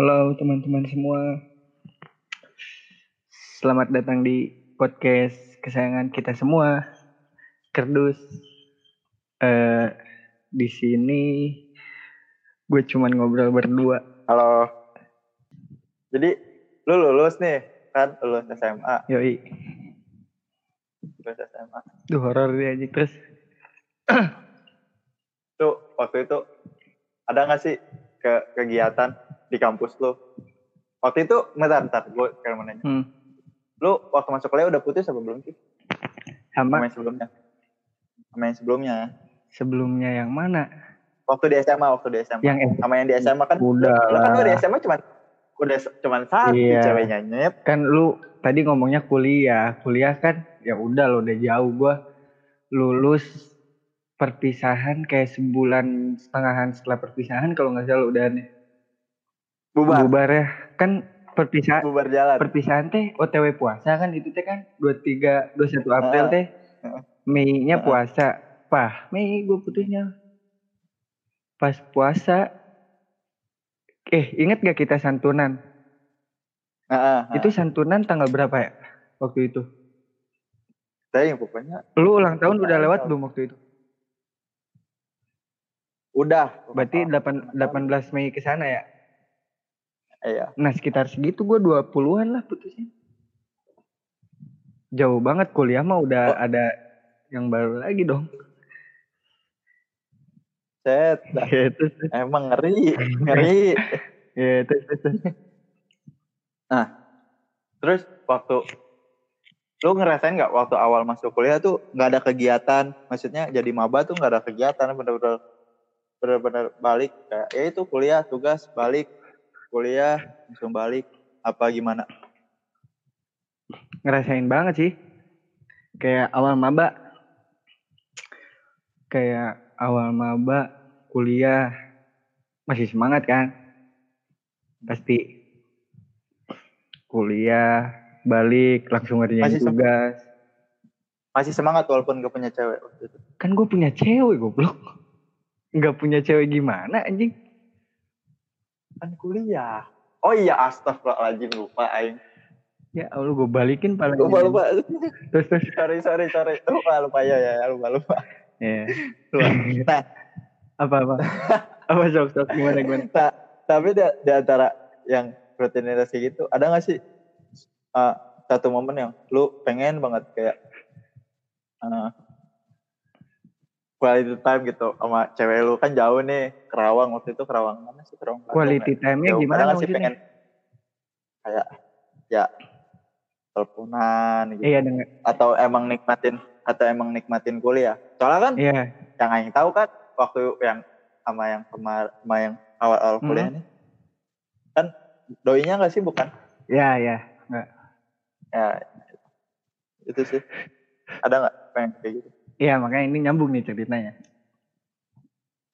Halo teman-teman semua. Selamat datang di podcast kesayangan kita semua. Kerdus. Eh di sini gue cuman ngobrol berdua. Halo. Jadi lu lulus nih kan lulus SMA, Yoi. lulus SMA. Duh horor dia aja terus. Tuh waktu itu ada nggak sih ke kegiatan di kampus lu? Waktu itu bentar, bentar, gue kayak mau nanya. Hmm. Lu waktu masuk kuliah udah putus apa belum sih? Sama Sama yang sebelumnya? Sama yang sebelumnya? sebelumnya yang mana? Waktu di SMA, waktu di SMA. Yang eh, Sama yang di SMA kan? Udah Lu kan lu di. SMA cuma udah cuman satu Iya. ceweknya nyet. kan lu tadi ngomongnya kuliah. Kuliah kan ya udah lo udah jauh gua lulus perpisahan kayak sebulan setengahan setelah perpisahan kalau nggak salah udah nih Bubar, bubar ya. Kan perpisahan bubar jalan. perpisahan teh OTW puasa kan itu teh kan 23 21 April Heeh. teh. Heeh. Mei-nya Heeh. puasa. Pah Mei gue putusnya pas puasa. Eh inget gak kita santunan? Heeh, itu santunan tanggal berapa ya? Waktu itu. Tapi pokoknya. Lu ulang tahun udah lewat belum waktu itu? Udah. berarti 8, tahun. 18 Mei ke sana ya Iya. nah sekitar segitu gue 20-an lah putusnya jauh banget kuliah mah udah Oh. ada yang baru lagi dong Set, gitu emang ngeri, ngeri. gitu gitu. Terus waktu lu ngerasain nggak waktu awal masuk kuliah tuh nggak ada kegiatan, maksudnya jadi maba tuh nggak ada kegiatan, bener-bener bener-bener balik kayak ya itu kuliah tugas balik kuliah langsung balik. Apa gimana? ngerasain banget sih. Kayak awal maba. Kayak awal maba kuliah. Masih semangat kan? Pasti. Kuliah balik langsung ngerjain Masih sem- tugas. Masih semangat walaupun gak punya cewek waktu itu. kan gue punya cewek goblok. Nggak punya cewek gimana anjing Kan kuliah. Oh iya astagfirullahaladzim lupa aing. ya Allah gue balikin paling Lupa lupa. terus terus sorry sorry sorry. Lupa lupa ya ya lupa lupa. ya lupa. Nah, apa apa apa sok sok gimana gimana Nah, tapi di, di antara yang rutinitas gitu, ada gak sih uh, satu momen yang lu pengen banget kayak uh, quality time gitu sama cewek lu. Kan jauh nih Kerawang. Waktu itu Kerawang mana sih? Kerawang quality ya? time-nya Jauh. gimana sih pengen kayak ya teleponan gitu. Iya atau emang nikmatin atau emang nikmatin kuliah. Soalnya kan iya. yang aing tahu kan waktu yang sama yang kemar sama yang awal-awal Hmm. kuliah nih kan doinya nggak sih bukan ya ya nggak. Ya itu sih. Ada nggak pengen kayak gitu Iya makanya ini nyambung nih ceritanya.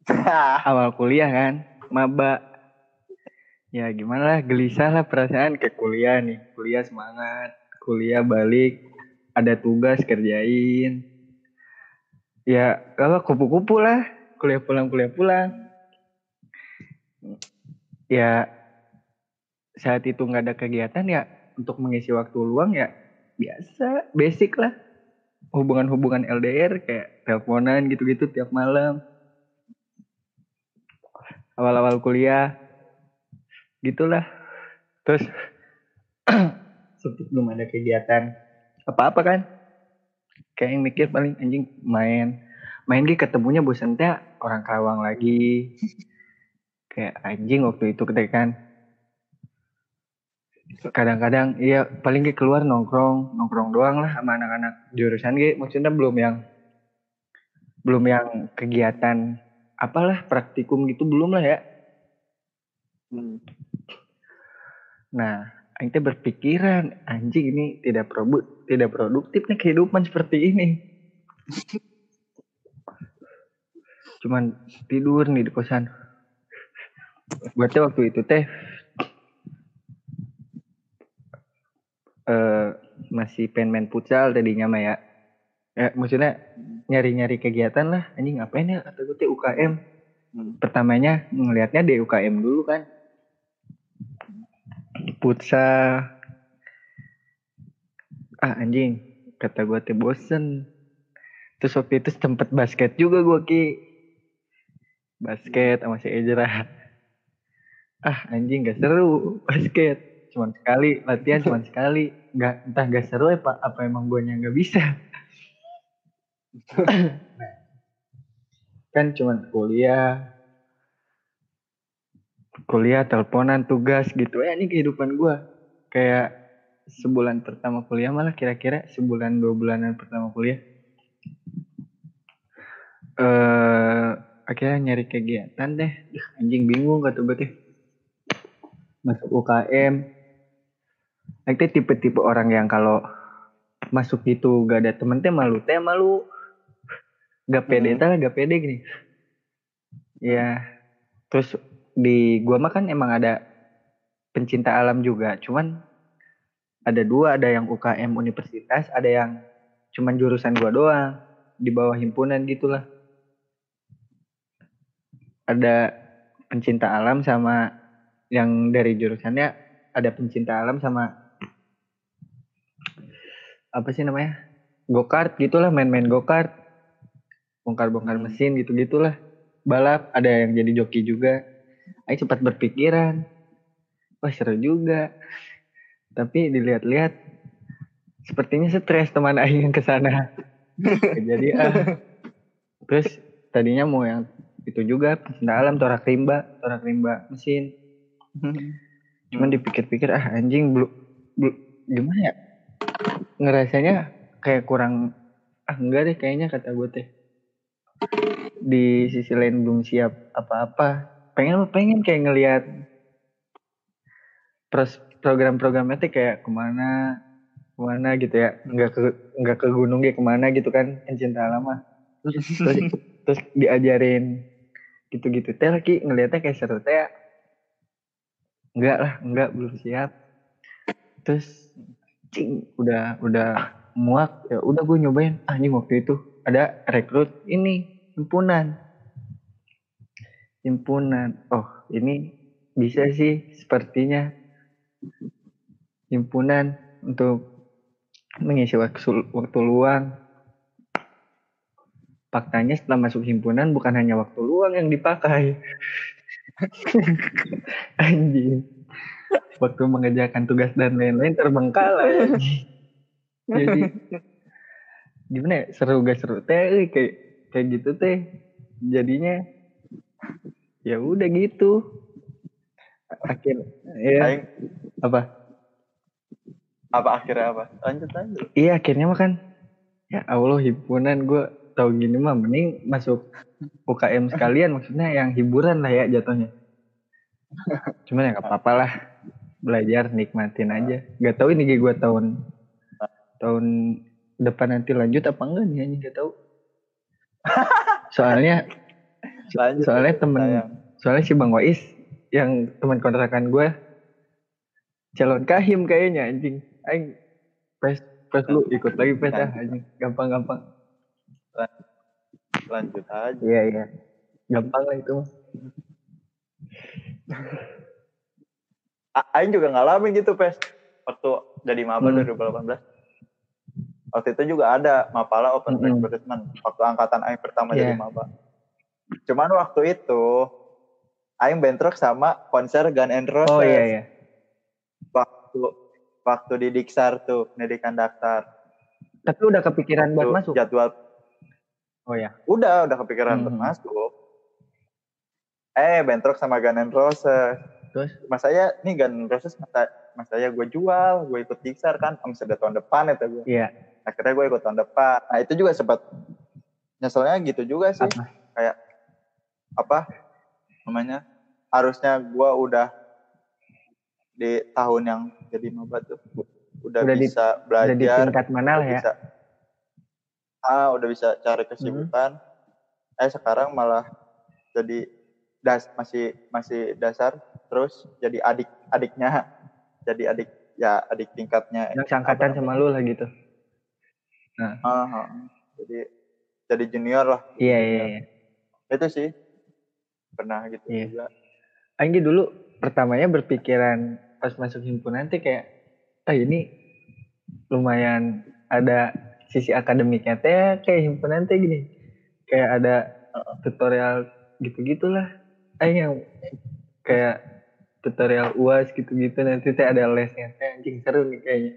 Awal kuliah kan, maba. Ya gimana lah, gelisah lah perasaan ke kuliah nih. Kuliah semangat, kuliah balik, ada tugas kerjain. Ya kalau kupu-kupu lah, kuliah pulang kuliah pulang. Ya saat itu nggak ada kegiatan ya untuk mengisi waktu luang ya biasa, basic lah hubungan-hubungan LDR kayak teleponan gitu-gitu tiap malam. Awal-awal kuliah gitulah. Terus belum ada kegiatan apa-apa kan. Kayak yang mikir paling anjing main. Main gitu ketemunya bosan teh orang Karawang lagi. Kayak anjing waktu itu kita kan kadang-kadang iya paling ge keluar nongkrong nongkrong doang lah sama anak-anak jurusan ge. Maksudnya belum yang belum yang kegiatan apalah praktikum gitu belum lah ya. Hmm. nah aing teh berpikiran anjing ini tidak produ tidak produktif nih kehidupan seperti ini. Cuman tidur nih di kosan. Berarti waktu itu teh eh masih pengen main futsal tadinya mah ya. Ya maksudnya nyari-nyari kegiatan lah. Anjing ngapain ya kata gue teh UKM. Hmm. Pertamanya ngelihatnya di UKM dulu kan. futsal ah anjing kata gue teh bosen terus waktu itu sempet basket juga gue ki basket sama si Ejra ah anjing gak seru basket cuman sekali latihan cuman sekali. Nggak entah gak seru apa apa emang gue nggak bisa? Kan cuman kuliah. Kuliah teleponan tugas gitu. Ya ini kehidupan gue kayak sebulan pertama kuliah malah kira-kira sebulan dua bulanan pertama kuliah. Eh akhirnya nyari kegiatan deh. Anjing bingung kata gue teh masuk UKM itu tipe-tipe orang yang kalau masuk gitu gak ada temen teh malu. Teh malu. Gak pede Hmm. gak pede gini. Ya terus di gua mah kan emang ada pencinta alam juga. Cuman ada dua ada yang UKM universitas ada yang cuman jurusan gua doang di bawah himpunan gitulah. Ada pencinta alam sama yang dari jurusannya ada pencinta alam sama apa sih namanya go-kart gitulah main-main go-kart. Bongkar-bongkar Hmm. mesin gitu gitulah. Balap ada yang jadi joki juga. Ayo cepat berpikiran. Wah seru juga. Tapi dilihat-lihat sepertinya stres teman Aing yang ke sana jadi ah. Terus tadinya mau yang itu juga pencinta alam torak rimba torak rimba mesin. Cuman dipikir-pikir ah anjing belum belum gimana ya ngerasanya kayak kurang ah enggak deh kayaknya kata gue teh. Di sisi lain belum siap apa-apa. Pengen pengen kayak ngelihat program-programnya teh kayak ke mana ke mana gitu ya. Nggak ke nggak ke gunung ya ke mana gitu kan pencinta alam mah. Terus terus, terus diajarin gitu-gitu. Teh lagi ngelihatnya kayak seru teh. Enggak lah enggak belum siap. Terus cing udah udah muak ya udah gue nyobain. Ah ini waktu itu ada rekrut ini himpunan. Himpunan. Oh ini bisa sih sepertinya himpunan untuk mengisi waktu, waktu luang. Faktanya setelah masuk himpunan bukan hanya waktu luang yang dipakai. Anjing waktu mengerjakan tugas dan lain-lain terbengkalai. Anjing. jadi gimana ya seru gak seru? Teh eh, kayak kayak gitu teh. Jadinya ya udah gitu. Akhir ya. Aing apa? Apa akhirnya apa? Lanjut aja. iya akhirnya mah kan ya Allah himpunan. Gue tahu gini mah mending masuk UKM sekalian. Maksudnya yang hiburan lah ya jatuhnya. Cuman ya gak apa-apa lah belajar nikmatin aja. Gak tahu ini gue tahun tahun depan nanti lanjut apa enggak nih anjing gak tahu. Soalnya Lanjut. soalnya temen sayang. soalnya si Bang Wais yang teman kontrakan gue calon kahim kayaknya anjing. Aing pes pes lu ikut lagi pes ah anjing. Gampang gampang Lanjut aja. iya iya. Gampang lah itu mah Aing juga ngalamin gitu, Pes. Waktu jadi maba Hmm. 2018. Waktu itu juga ada Mapala Open Hmm. Recruitment. Waktu angkatan Aing pertama Iya. jadi maba. Cuman waktu itu Aing bentrok sama konser Gun and Roses. oh iya iya Waktu waktu di Diksar tuh, pendidikan daftar. tapi udah kepikiran buat Tuh, masuk Jadwal oh ya udah udah kepikiran buat Hmm. masuk. Eh, bentrok sama Gun and Roses. Terus? Mas saya nih Gun and Roses masa mas saya gue jual, gue ikut Diksar kan, om sudah tahun depan itu gue. iya. Akhirnya gue ikut tahun depan. Nah itu juga sempat nyeselnya gitu juga sih. Apa? kayak apa namanya harusnya gue udah di tahun yang jadi maba tuh udah, Udah di- bisa udah di belajar tingkat mana lah ya? bisa ah udah bisa cari kesibukan eh sekarang malah jadi das masih masih dasar terus jadi adik adiknya. Jadi adik ya adik tingkatnya. Yang seangkatan sama lu lah gitu. Ah, ah. jadi jadi junior lah. Iya iya iya. Itu sih. Pernah gitu Iya. juga. Anggi dulu pertamanya berpikiran pas masuk himpunan tuh kayak ah ini lumayan ada sisi akademiknya teh kayak himpunan teh gini. Kayak ada tutorial gitu gitulah ah yang kayak tutorial uas gitu-gitu nanti teh ada lesnya. Teh anjing seru nih kayaknya.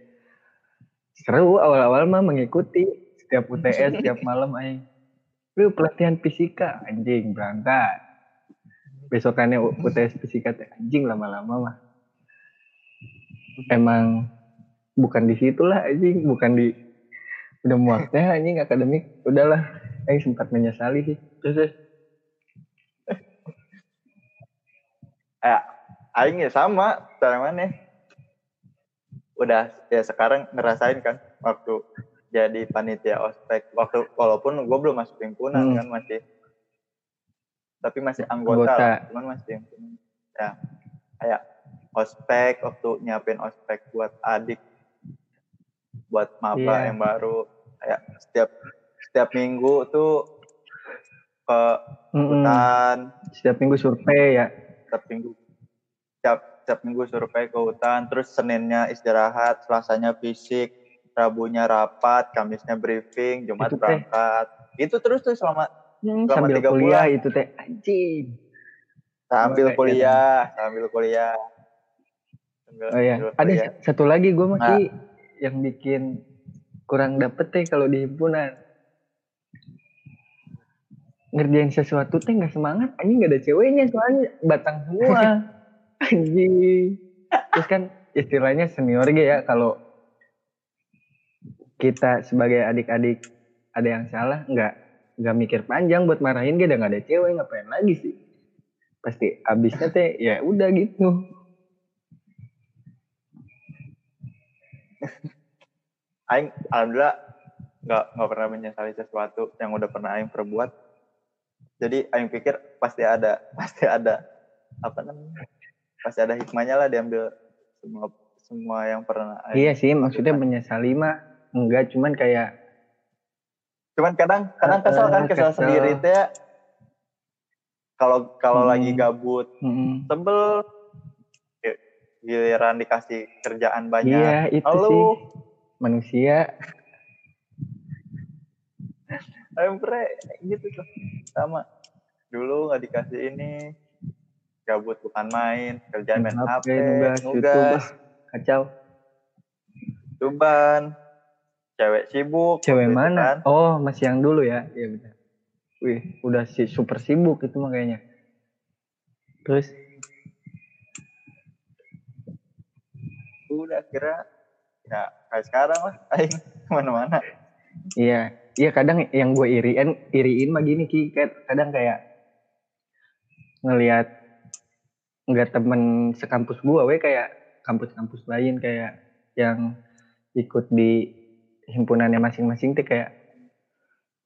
Seru awal-awal mah mengikuti setiap UTS setiap malam aing. Lu pelatihan fisika anjing berangkat. Besokannya UTS fisika teh anjing lama-lama mah. Emang bukan di situ lah anjing bukan di udah muaknya anjing akademik. Udahlah aing sempat menyesali sih. Terus terus. eh aing ya sama cara mana? Udah ya sekarang ngerasain kan waktu jadi panitia ospek. Waktu walaupun gue belum masuk himpunan Hmm. kan masih tapi masih anggota, Anggota. lah, cuman masih himpunan ya kayak ospek waktu nyiapin ospek buat adik buat maba Iya. yang baru. Kayak setiap setiap minggu tuh ke hutan. Setiap minggu survei ya. Setiap minggu setiap setiap minggu survei ke hutan terus seninnya istirahat selasanya fisik rabunya rapat kamisnya briefing jumat Itu teh. berangkat. Itu terus tuh selama Hmm, Selama sambil tiga kuliah bulan. itu teh. Anjing. Sambil kuliah sambil kuliah. Sambil, oh ya sambil ada kuliah. satu lagi gue masih yang bikin kurang dapet teh kalau di himpunan. Ngerjain sesuatu teh nggak semangat. Anjing nggak ada ceweknya soalnya. Batang semua anjing. Terus kan istilahnya senior gitu ya kalau kita sebagai adik-adik ada yang salah nggak nggak mikir panjang buat marahin dia udah nggak ada cewek ngapain lagi sih? Pasti abisnya teh ya udah gitu. Aing alhamdulillah nggak nggak pernah menyesali sesuatu yang udah pernah Aing perbuat. Jadi Aing pikir pasti ada pasti ada apa namanya pasti ada hikmahnya lah diambil semua semua yang pernah iya sih maksudnya menyesali mah enggak cuman kayak cuman kadang kadang kesel kan kesel kesel. sendiri teh ya. kalau kalau Hmm. lagi gabut mm, sebel Gi- giliran dikasih kerjaan banyak iya itu Halo. sih manusia Empre gitu tuh sama dulu nggak dikasih ini gabut bukan main kerjaan main HP, nugas, kacau. Tuban cewek sibuk cewek mana? kan. oh masih yang dulu ya? Iya benar. Wih udah si super sibuk itu mah kayaknya. Terus? Udah kira. Ya kayak sekarang lah. Aing ke mana-mana Iya, iya kadang yang gue iriin, iriin mah gini ki, Kayak- kadang kayak ngelihat nggak temen sekampus gue, we kayak kampus-kampus lain kayak yang ikut di himpunannya masing-masing teh kayak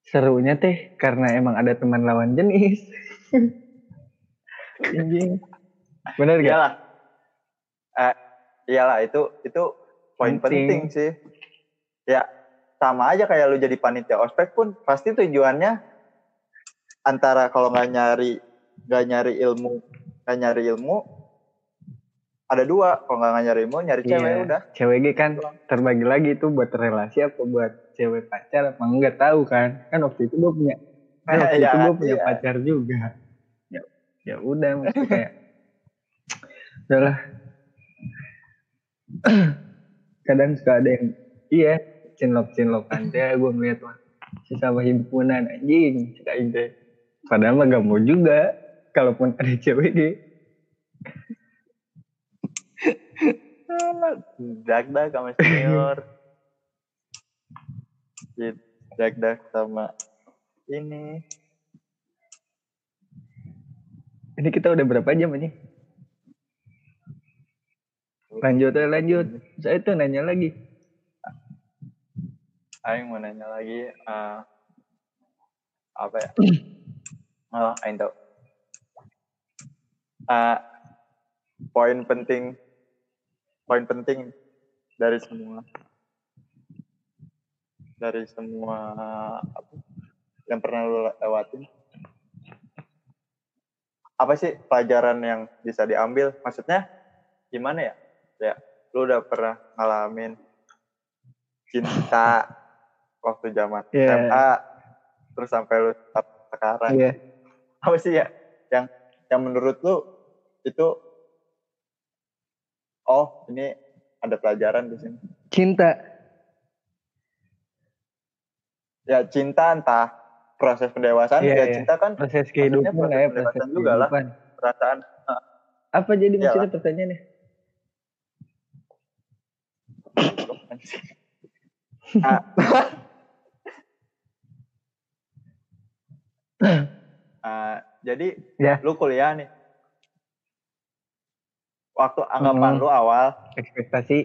serunya teh karena emang ada teman lawan jenis. Anjing. Bener gak? iyalah eh, iyalah itu itu poin Penting. penting. sih ya sama aja kayak lu jadi panitia ospek pun pasti tujuannya antara kalau nggak nyari nggak nyari ilmu nggak nyari ilmu ada dua kalau nggak nyari ilmu nyari cewek Iya. udah Cewek kan terbagi lagi itu buat relasi apa buat cewek pacar apa enggak tahu kan? Kan waktu itu gue punya kan waktu Iya, itu gue punya iya. pacar juga. Ya, ya udah maksudnya kayak udahlah. Kadang suka ada yang iya cinlok cinlokan teh gue wah sesama himpunan anjing aing teh. Padahal mah gak mau juga kalaupun ada cewek G. dak dak sama senior dak dak sama ini Ini kita udah berapa jam ini? Lanjut ya lanjut. Saya tuh nanya lagi. Aing mau nanya lagi eh, apa ya? Oh, Aing tahu. Eh, poin penting, poin penting dari semua, dari semua apa yang pernah lu lewatin. Apa sih pelajaran yang bisa diambil? Maksudnya gimana ya? ya lu udah pernah ngalamin cinta waktu zaman. SMA terus sampai lu sekarang Iya. apa sih ya yang yang menurut lu itu oh ini ada pelajaran di sini Cinta. ya cinta entah proses pendewasaan Iya, ya iya. cinta kan Proses kehidupan proses ya, proses pendewasaan juga lah. kehidupan. perasaan Apa jadi Iyalah. maksudnya pertanyaannya? Ah. Ah, jadi Ya. lu kuliah nih waktu anggapan Hmm. lu awal Ekspektasi.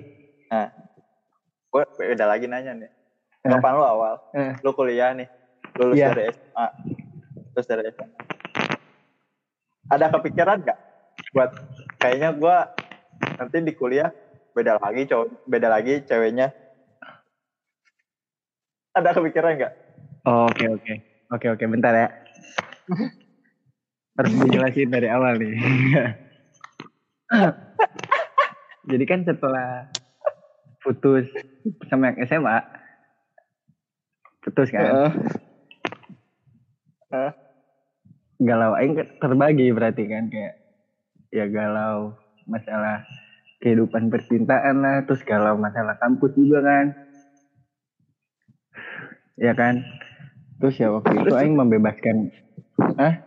gue beda lagi nanya nih Eh. anggapan lu awal Eh. lu kuliah nih lulus Iya. dari SMA lulus dari SMA ada kepikiran gak buat kayaknya gue nanti di kuliah beda lagi cowok beda lagi ceweknya ada kepikiran gak Oh, Oke oke oke oke bentar ya. Harus dijelasin dari awal nih. Jadi kan setelah putus sama yang SMA, putus kan, Heeh. galau aing terbagi berarti kan kayak ya galau masalah kehidupan percintaan lah, terus galau masalah kampus juga kan, ya kan. Terus ya waktu itu aing membebaskan, ah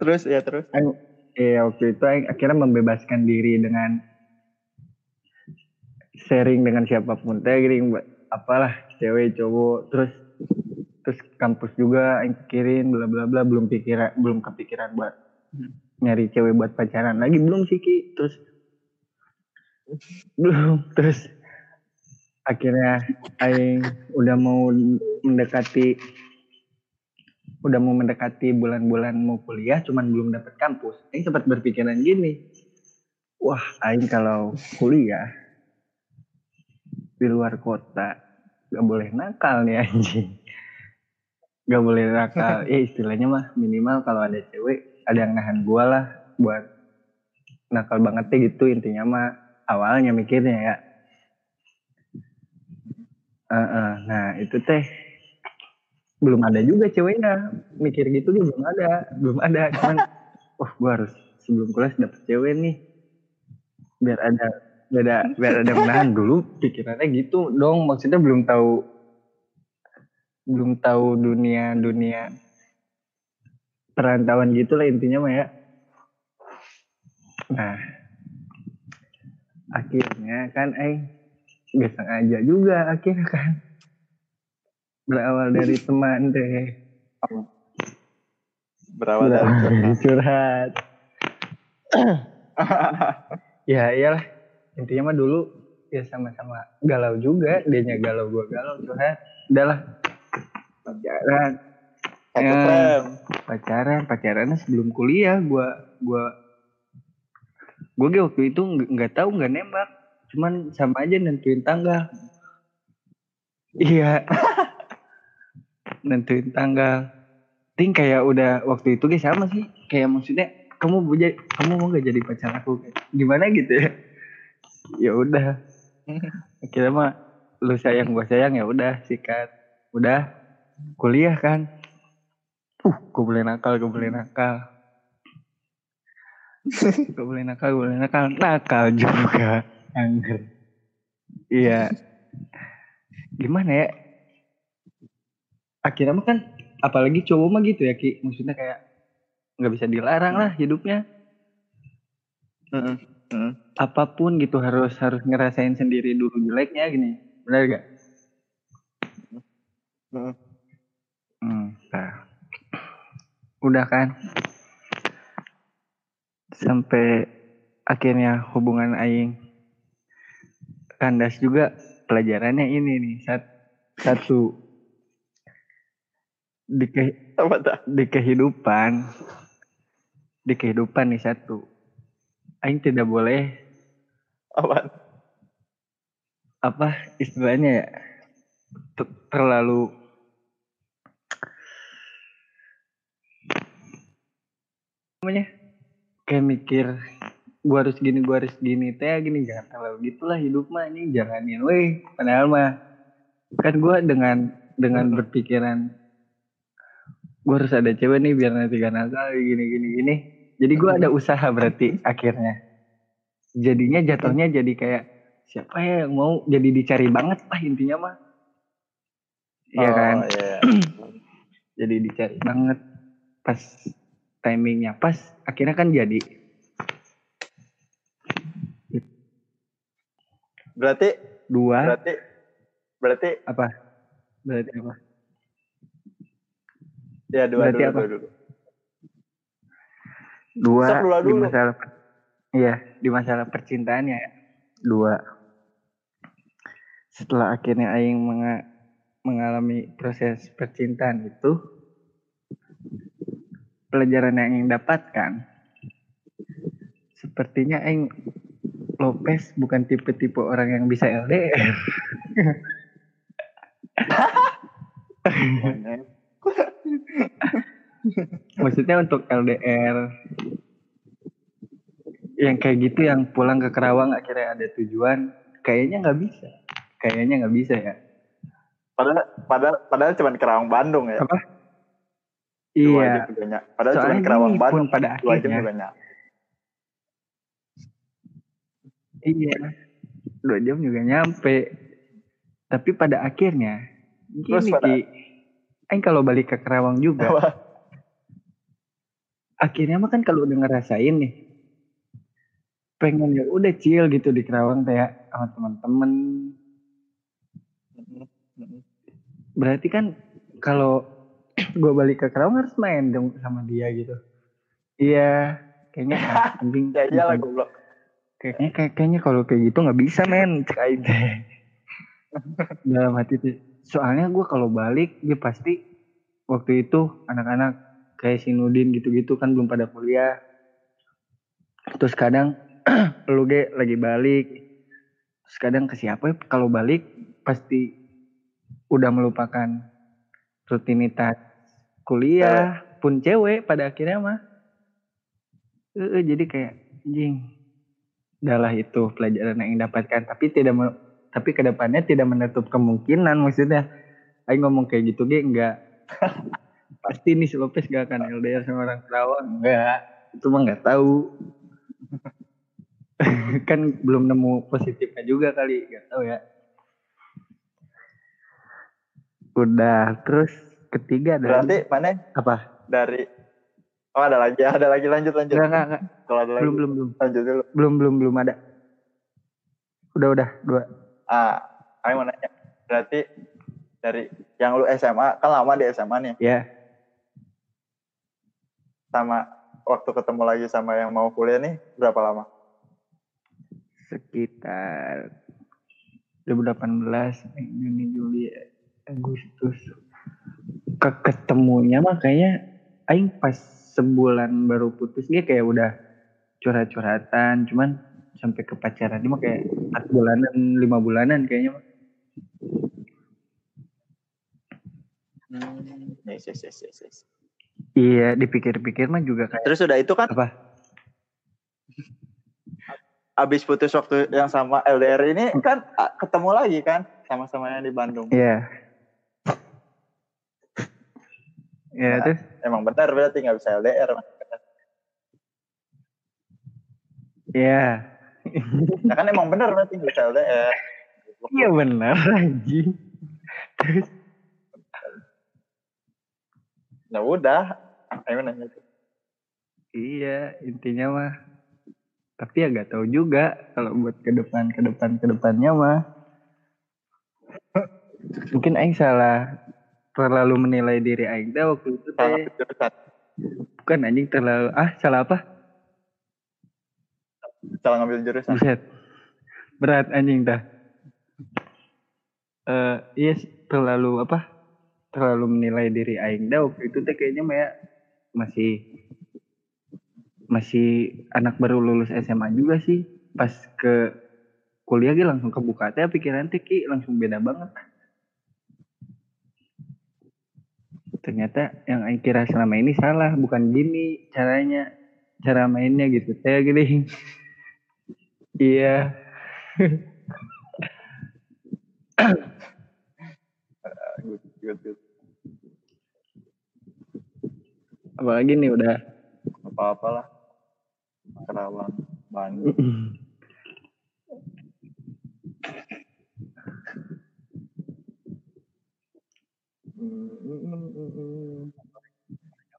terus ya terus? Aing, iya waktu itu akhirnya membebaskan diri dengan sharing dengan siapa pun. Teh gini, apalah cewek cowok terus terus kampus juga Aing pikirin bla bla bla belum pikiran belum kepikiran buat nyari cewek buat pacaran lagi. Belum sih Ki. Terus belum. Terus akhirnya Aing udah mau mendekati udah mau mendekati bulan-bulan mau kuliah cuman belum dapet kampus. Aing sempat berpikiran gini wah Aing kalau kuliah di luar kota gak boleh nakal nih anjing. Gak boleh nakal. Ya istilahnya mah minimal kalau ada cewek ada yang nahan gua lah buat nakal banget deh gitu intinya mah awalnya mikirnya ya. Heeh, nah itu teh belum ada juga ceweknya. Mikir gitu dia belum ada. Belum ada. Cuman wah gua harus sebelum kuliah dapet cewek nih. Biar ada biar ada biar ada menahan dulu pikirannya gitu dong. Maksudnya belum tahu belum tahu dunia dunia perantauan gitu lah intinya mah ya nah akhirnya kan eh gak sengaja juga akhirnya kan berawal dari teman deh. Berawal dari Berawal curhat. ya iyalah. Intinya mah dulu ya sama-sama galau juga. Dianya galau gua galau curhat. Udahlah pacaran. Satu Ya. pacaran. Pacarannya sebelum kuliah gua gua gua waktu itu nggak tahu nggak nembak. Cuman sama aja nentuin tanggal. Iya nentuin tanggal. Ting kayak udah waktu itu ge sama sih. Kayak maksudnya kamu mau jadi kamu mau gak jadi pacar aku? Gimana gitu ya? Ya udah. Akhirnya mah lu sayang gua sayang ya udah sikat. Udah kuliah kan. Uh gue boleh nakal gue boleh nakal gue boleh nakal gue boleh nakal nakal juga. Angger. Iya. Gimana ya akhirnya mah kan apalagi cowok mah gitu ya ki maksudnya kayak nggak bisa dilarang lah hidupnya Mm-mm. Mm-mm. apa pun gitu harus harus ngerasain sendiri dulu jeleknya gini benar gak? Mm-mm. Hmm, nah. udah kan sampai akhirnya hubungan aing kandas juga pelajarannya ini nih sat- satu di ke- apa tak di kehidupan. Di kehidupan nih satu. Aing tidak boleh apa? Apa istilahnya ya? Ter- terlalu namanya? Kayak mikir gua harus gini gua harus gini. Teh gini jangan terlalu gitulah hidup mah ini jalanin. Weh padahal mah kan gua dengan dengan berpikiran gua harus ada cewek nih biar nanti gak nakal gini gini gini. Jadi gua ada usaha berarti akhirnya. Jadinya jatuhnya jadi kayak siapa ya yang mau? Jadi dicari banget lah intinya mah. Iya kan? Oh, iya. jadi dicari banget. Pas timingnya pas akhirnya kan jadi. Berarti dua. berarti berarti apa? Berarti apa ya dua Berarti dulu, apa? dua dulu. dua Stop dulu, di masalah iya di masalah percintaannya ya. dua setelah akhirnya Aing menga- mengalami proses percintaan itu pelajaran yang Aing dapatkan sepertinya Aing Lopez bukan tipe-tipe orang yang bisa LDR maksudnya untuk LDR yang kayak gitu yang pulang ke Kerawang akhirnya ada tujuan kayaknya nggak bisa. Kayaknya nggak bisa ya. Padahal padahal padahal cuma Kerawang Bandung ya. apa? Dua iya. nyampe. Padahal cuma Kerawang Bandung pada dua akhirnya. nyampe. iya. Dua jam juga nyampe. Tapi pada akhirnya Terus gini pada- ki Aing kalau balik ke Kerawang juga. Apa? akhirnya mah kan kalau udah ngerasain nih pengen ya udah chill gitu di Kerawang teh ya sama teman-teman. Berarti kan kalau gue balik ke Kerawang harus main dong sama dia gitu. Iya kayaknya anjing Ya iyalah bukan- goblok. kayaknya kayak, kayaknya kalau kayak gitu nggak bisa men. Cek aja. Dalam hati tuh soalnya gue kalau balik dia pasti waktu itu anak-anak kayak si Nudin gitu-gitu kan belum pada kuliah. Terus kadang lu ge lagi balik. Terus kadang ke siapa ya, kalau balik pasti udah melupakan rutinitas kuliah pun cewek pada akhirnya mah. Eh, jadi kayak anjing adalah itu pelajaran yang dapatkan. Tapi tidak tapi ke depannya tidak menutup kemungkinan maksudnya. Aing ngomong kayak gitu ge enggak pasti nih si Lopez gak akan LDR sama orang Kerawang enggak itu mah nggak tahu. Kan belum nemu positifnya juga kali nggak tahu ya. Udah terus ketiga ada Berarti mana apa? Dari Oh ada lagi, ada lagi lanjut lanjut. enggak enggak, enggak. Kalau ada lagi belum belum belum. lanjut dulu. belum belum belum ada. Udah udah dua Ah, Aing mau nanya. Berarti dari yang lu SMA kan lama di SMA nih ya sama waktu ketemu lagi sama yang mau kuliah nih berapa lama? sekitar 2018 Juni Juli Agustus ke ketemunya mah kayaknya aing pas sebulan baru putus dia kayak udah curhat-curhatan cuman sampai ke pacaran dia mah kayak 4 bulanan 5 bulanan kayaknya mah. Hmm, yes, yes, yes, yes, yes. iya dipikir-pikir mah juga kayak Terus udah itu kan apa abis putus waktu yang sama LDR ini kan ah, ketemu lagi kan sama-sama yang di Bandung. iya ya Nah. terus Emang benar berarti nggak bisa LDR. Mas. iya Ya kan emang benar berarti bisa LDR. iya benar anjing terus Ya udah, ayo nanya. Iya, intinya mah. Tapi ya gak tahu juga kalau buat ke depan ke depan ke depannya mah. Mungkin aing salah terlalu menilai diri aing teh waktu itu Salah jurusan, Bukan anjing terlalu ah salah apa? Salah ngambil jurusan. Buset. Berat anjing dah. Eh, iya sih, terlalu apa? Terlalu menilai diri aing dah waktu itu teh kayaknya mah ya masih masih anak baru lulus SMA juga sih. Pas ke kuliah gitu langsung kebuka teh pikiran teh ki langsung beda banget. Ternyata yang aing kira selama ini salah, bukan gini caranya, cara mainnya gitu. Teh gini. Iya good, good, good. apalagi nih udah Apa-apalah. Kerawang, Bandung.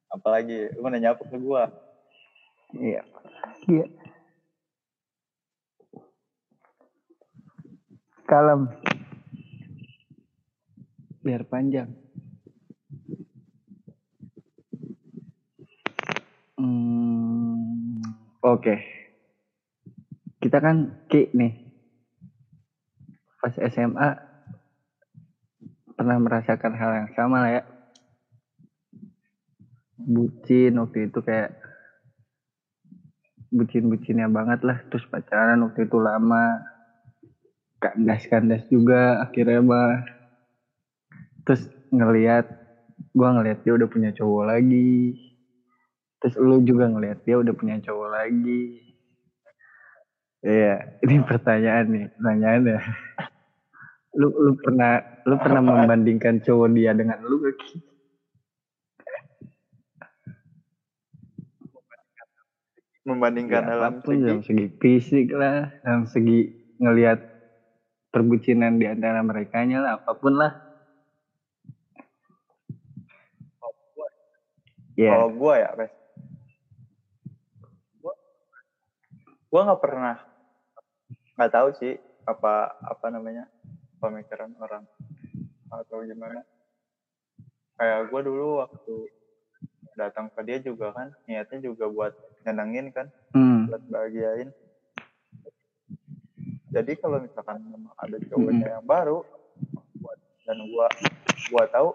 Apalagi, lu nanya apa ke gua? iya iya kalem biar panjang Hmm, oke. Kita kan Ki nih. Pas SMA pernah merasakan hal yang sama lah ya. Bucin waktu itu kayak bucin-bucinnya banget lah. Terus pacaran waktu itu lama. Kandas-kandas juga akhirnya mah. Terus ngeliat, gua ngeliat dia udah punya cowok lagi terus lu juga ngeliat dia udah punya cowok lagi iya ini pertanyaan nih pertanyaannya lu lu pernah lu pernah membandingkan cowok dia dengan lu gak? Membandingkan Ya, dalam segi dalam segi fisik lah dalam segi ngelihat perbucinan di antara mereka lah apa pun lah ya Kalau gua ya, Pes. Gua nggak pernah, nggak tahu sih apa apa namanya pemikiran orang atau gimana. Kayak gua dulu waktu datang ke dia juga kan niatnya juga buat nyenengin kan, hmm. buat bahagiain. Jadi kalau misalkan memang ada cowoknya yang baru dan gua gua tahu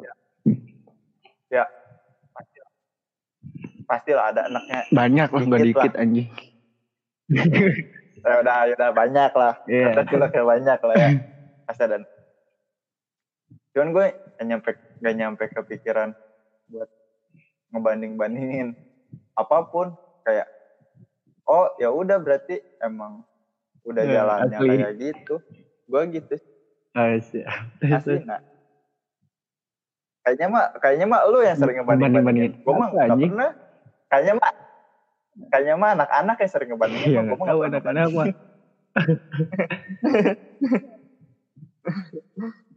ya. Ya. Pasti pastilah ada anaknya. Banyak lah nggak Dikit lah. anjing. Ya udah ya udah banyak lah. Iya. Kata kayak banyak lah ya. Pasti ada. Cuman gue gak nyampe gak nyampe kepikiran buat ngebanding bandingin apa pun. Kayak oh ya udah berarti emang udah Ya, jalannya asli. kayak gitu gue gitu Ah, siap. asli nggak kayaknya mah kayaknya mah lu yang sering ngebanding bandingin Banding-bandingin. gue mah nggak pernah kayaknya mah kayaknya mah anak-anak yang sering ngebandingin Iya Gua mah tahu anak-anak mah.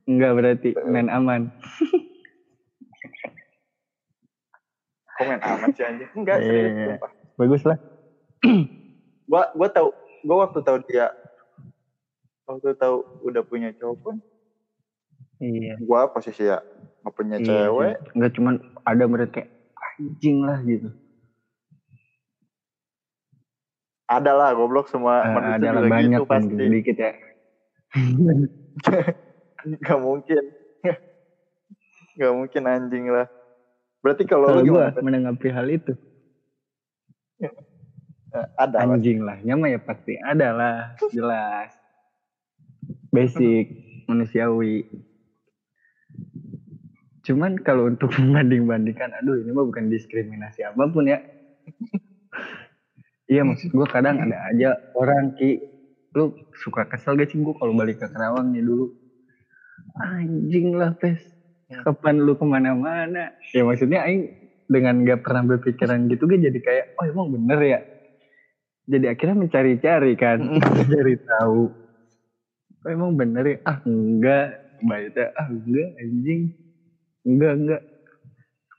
Enggak berarti main aman. komen amat sih anjing enggak Iya. serius sumpah. Bagus lah. gua gua tahu gua waktu tahu dia waktu tahu udah punya cowok pun Iya. gua posisi ya nggak punya cewek. Enggak cuman ada mereka kayak anjing lah gitu. ada lah goblok semua Eh, manusia ada lah juga banyak gitu pasti. sedikit ya. nggak mungkin. Nggak mungkin anjing lah. Berarti kalau lu gimana? menanggapi hal itu ada Mas. anjing lah. Nyama ya pasti ada lah, jelas. Basic manusiawi. Cuman kalau untuk membanding-bandingkan, aduh ini mah bukan diskriminasi apa pun ya. iya maksud gue kadang ada aja orang ki, lu suka kesel gak sih gue kalau balik ke Kerawang nih dulu. Anjing lah pes, kapan lu ke mana-mana? Ya maksudnya Aing dengan gak pernah berpikiran gitu gue jadi kayak, oh emang bener ya? Jadi akhirnya mencari-cari kan, mencari tahu. Oh emang bener ya? Ah enggak, baiknya ah enggak anjing. Enggak, enggak.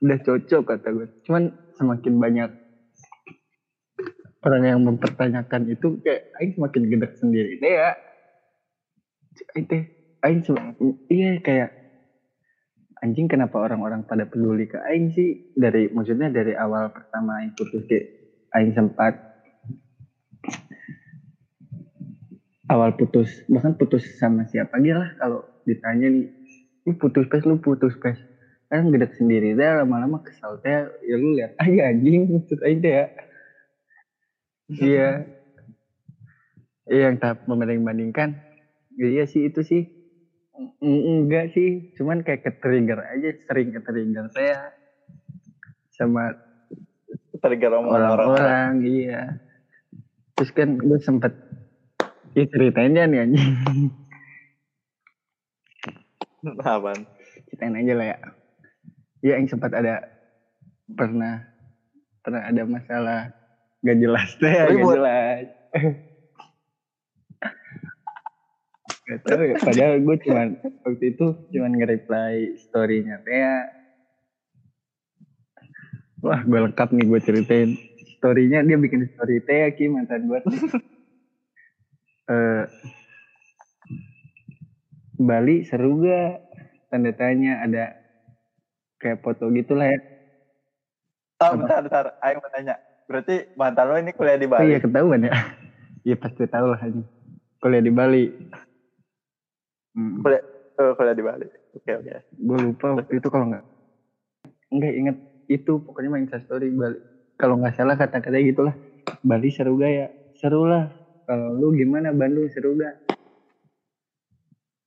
Udah cocok kata gue. Cuman semakin banyak orang yang mempertanyakan itu kayak Aing semakin gedek sendiri deh ya. Aing teh, Aing iya kayak anjing kenapa orang-orang pada peduli ke Aing sih dari maksudnya dari awal pertama Aing putus ke Aing sempat awal putus bahkan putus sama siapa aja lah kalau ditanya nih lu putus pes lu putus pes kan gedek sendiri deh lama-lama kesal teh ya lu lihat aja anjing aing teh ya iya. Iya yang tahap membanding bandingkan iya sih itu sih. Enggak sih. Cuman kayak ke trigger aja sering ke trigger saya. Sama trigger orang-orang iya terus kan gue sempet ya ceritain aja nih anjing Apaan? ceritain aja lah ya ya yang sempat ada pernah pernah ada masalah gak jelas deh gak Ribut. jelas Gak tahu ya, padahal gue cuman waktu itu cuman nge-reply story-nya Tea. Wah, gue lengkap nih gue ceritain. Story-nya dia bikin story Tea Ki mantan gue. Eh Bali seru gak? Tanda tanya ada kayak foto gitu lah ya. Oh, bentar, bentar. Ayo mau tanya. Berarti mantan lo ini kuliah di Oh Bali? iya ketahuan ya. Iya pasti tahu lah ini. Kuliah di Bali. Hmm. Kuliah, oh, kuliah di Bali. Oke, oke. gue lupa waktu itu kalau nggak nggak inget itu pokoknya main story Bali kalau nggak salah kata-katanya gitulah. Bali seru gak ya? Seru lah kalau lu gimana Bandung? Seru gak?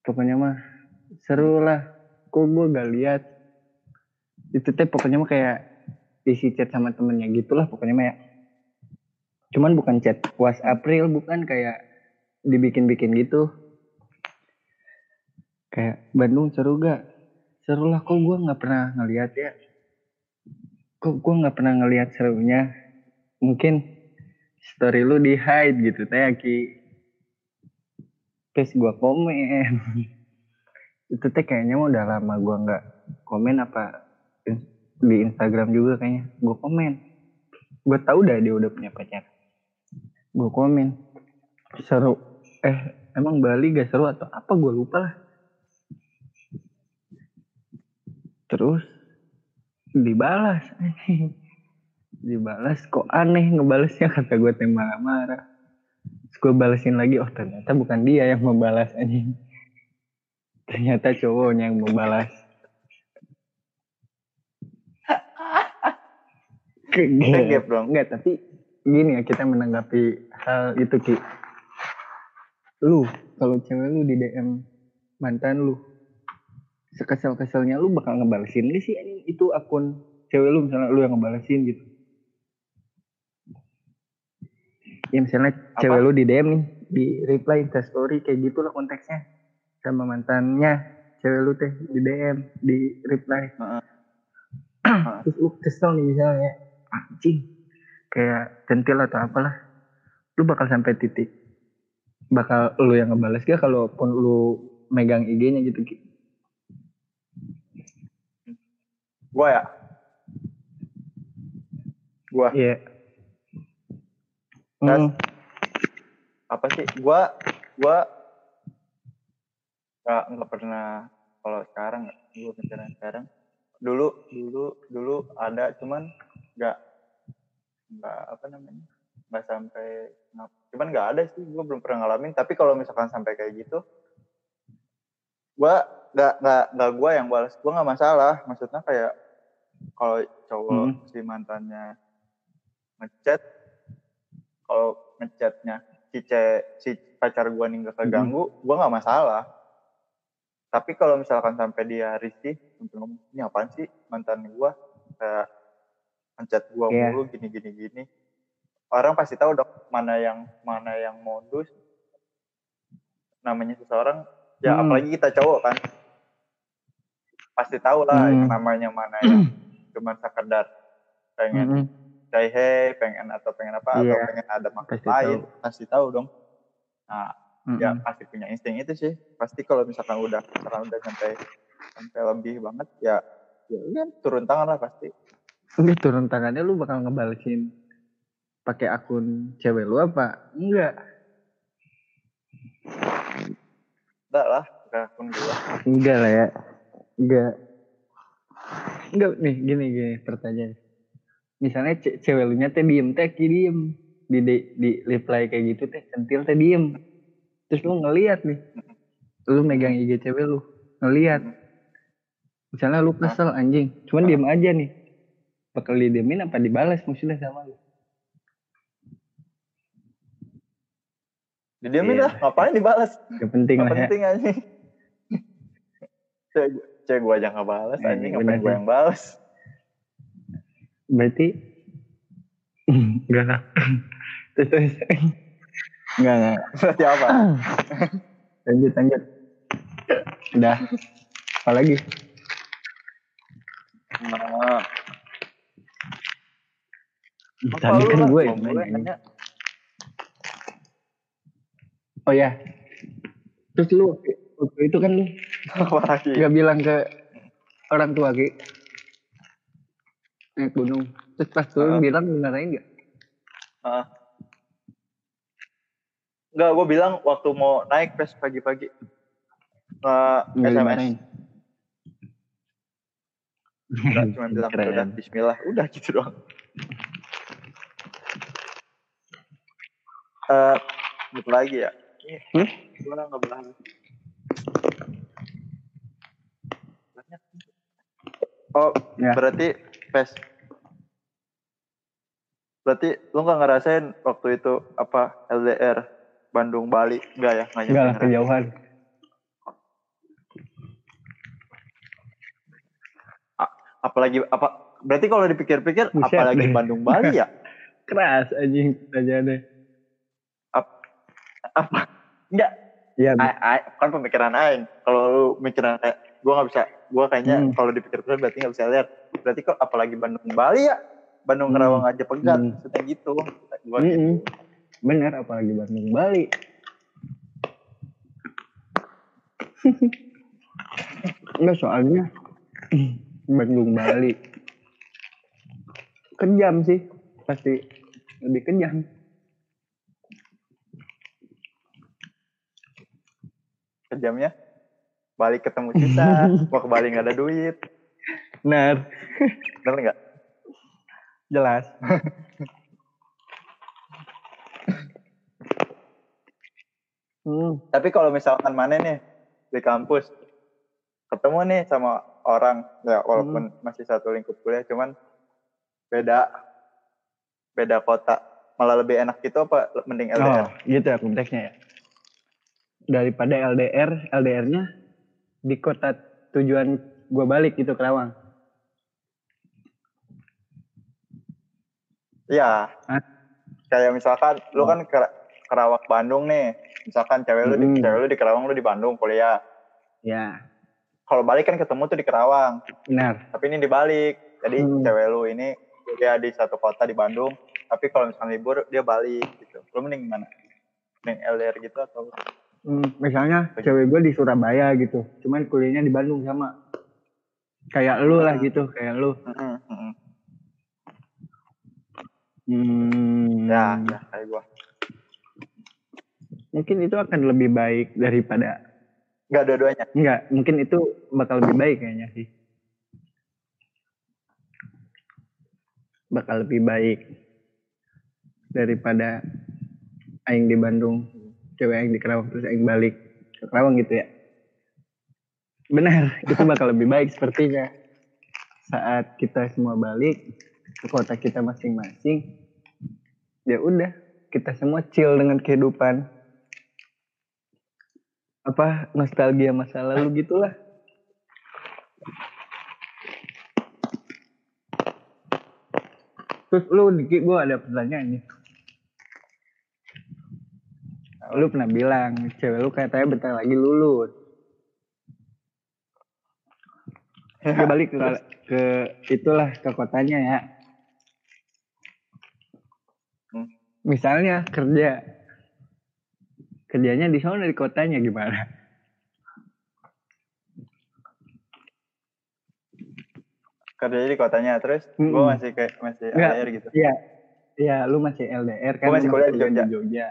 Pokoknya mah seru lah kok gue gak lihat? Itu teh pokoknya mah kayak isi chat sama temennya gitulah pokoknya mah ya. Cuman bukan chat was April bukan kayak dibikin-bikin gitu. Kayak Bandung seru gak? Seru lah kok gue nggak pernah ngeliat ya. Kok gue nggak pernah ngeliat serunya. Mungkin story lu di hide gitu teh Ki. Terus gue komen. Itu teh kayaknya mah udah lama gue nggak komen apa di Instagram juga kayaknya. Gue komen. Gue tahu dah dia udah punya pacar. Gue komen. Seru. Eh emang Bali gak seru atau apa gue lupa lah. terus dibalas. Dibalas. Kok aneh ngebalasnya kata gue teh marah-marah. Terus gue balesin lagi oh ternyata bukan dia yang membalas anjing. Ternyata cowoknya yang membalas. Kegep dong. Enggak, tapi gini ya kita menanggapi hal itu Ki. Lu kalau cewek lu di DM mantan lu sekesel-keselnya lu bakal ngebalesin gak sih itu akun cewek lu misalnya lu yang ngebalesin gitu. Ya misalnya Apa? cewek lu di DM nih, di reply Insta story kayak gitu lah konteksnya. Sama mantannya, cewek lu teh di DM, di reply. Heeh. Terus lu kesel nih misalnya, anjing, kayak centil atau apalah. Lu bakal sampai titik. Bakal lu yang ngebales gak kalaupun lu megang IG-nya gitu. Ki? Gua ya? Gua. Iya. Gas. Hmm. apa sih gua gua nggak nggak pernah kalau sekarang nggak gua mikirin sekarang dulu dulu dulu ada cuman nggak nggak apa namanya nggak sampai cuman nggak ada sih gua belum pernah ngalamin tapi kalau misalkan sampai kayak gitu gua nggak nggak nggak gua yang balas gua nggak masalah maksudnya kayak kalau cowok Hmm. si mantannya ngechat kalau ngechatnya si ce- si pacar gua nih nggak keganggu gua nggak masalah tapi kalau misalkan sampai dia risih untuk ngomong ini apaan sih mantan gua kayak ngechat gua Iya. mulu gini gini gini orang pasti tahu dong mana yang mana yang modus namanya seseorang ya Hmm. apalagi kita cowok kan pasti tahu lah Hmm. yang namanya mana yang cuma sekedar pengen Mm-mm. say hey pengen atau pengen apa atau Iya. pengen ada Pasti lain pasti tahu dong nah Mm-mm. ya pasti punya insting itu sih pasti kalau misalkan udah misalkan udah sampai sampai lebih banget ya ya udah turun tangan lah pasti Ini turun tangannya lu bakal ngebalesin pakai akun cewek lu apa? Enggak. enggak lah akun gua Enggak lah ya. Enggak. Enggak nih gini gini pertanyaan. Misalnya ce- cewek lu nya teh diem teh diem di, di di reply kayak gitu teh centil teh diem. Terus lu ngeliat nih. Lu megang IG cewek lu, ngeliat. Misalnya lu kesel anjing, cuman diem aja nih. Bakal didiemin apa dibalas maksudnya sama lu? didiemin Iya. lah ngapain dibalas Gak penting Nggak lah ya. penting anjing cewek gua aja nggak balas Iya, anjing ngapain gua sih. yang balas Berarti enggak lah. terus terus. Enggak enggak Berarti apa? lanjut lanjut. Udah. Apa lagi? Nah, tadi kan gue yang nanya? Oh ya. Terus lu waktu itu kan lu Lagi? nggak bilang ke orang tua ki naik gunung terus pas turun Ah. bilang beneran nggak Ah. Enggak, gue bilang waktu mau naik pas pagi-pagi. Nggak SMS. Enggak, cuma bilang Keren. udah bismillah. Udah gitu doang. Eh, apa lagi ya? Hmm? Gue nggak bilang. Oh, Ya. berarti pes. Berarti lu nggak ngerasain waktu itu apa LDR Bandung Bali? Enggak ya? Nggak enggak lah kejauhan. Apalagi apa berarti kalau dipikir-pikir Buset apalagi deh. Bandung Bali ya? Keras anjing aja deh Ap- apa? Enggak ya a- a- kan pemikiran aing. Kalau lu mikiran kayak gua nggak bisa gua kayaknya Hmm. kalau dipikir-pikir berarti nggak bisa lihat berarti kok apalagi Bandung Bali ya Bandung Hmm. Kerawang aja pegat Hmm. maksudnya gitu gua Mm-mm. gitu bener apalagi Bandung Bali enggak soalnya Bandung Bali kejam sih pasti lebih kejam kejamnya balik ketemu kita mau ke Bali nggak ada duit benar bener nggak jelas hmm. Tapi kalau misalkan mana nih di kampus ketemu nih sama orang ya walaupun Hmm. masih satu lingkup kuliah cuman beda beda kota malah lebih enak gitu apa mending Oh, LDR? gitu ya konteksnya ya. Daripada LDR, LDR-nya di kota tujuan gua balik gitu Kerawang. Iya. Hah? Kayak misalkan lu Oh. kan ke Kerawang Bandung nih. Misalkan cewek lu di Hmm. cewek lu di Kerawang lu di Bandung kuliah. Ya, Kalau balik kan ketemu tuh di Kerawang, benar. tapi ini dibalik. Jadi Hmm. cewek lu ini dia di satu kota di Bandung, tapi kalau misalkan libur dia balik gitu. Lu mending mana? Mending LDR gitu atau misalnya cewek gua di Surabaya gitu, cuman kuliahnya di Bandung sama. Kayak lu lah gitu, kayak lu. Hmm, Ya, ya kayak gua. mungkin itu akan lebih baik daripada Enggak dua-duanya. enggak, mungkin itu bakal lebih baik kayaknya sih. Bakal lebih baik daripada aing di Bandung, cewek aing di Kerawang terus aing balik ke Kerawang gitu ya. Benar, itu bakal lebih baik sepertinya. Saat kita semua balik ke kota kita masing-masing, ya udah, kita semua chill dengan kehidupan. Apa nostalgia masa lalu gitulah. Terus lu Diki gue ada pertanyaan nih. Lu pernah bilang cewek lu katanya bentar lagi lulus. Dia balik ke, ke itulah ke kotanya ya. Hmm. Misalnya kerja. Kerjanya di sana di kotanya gimana? Kerjanya di kotanya terus Mm-mm. gua masih kayak masih. LDR gitu. Iya. Iya, lu masih LDR kan. Gua masih kuliah di Jogja.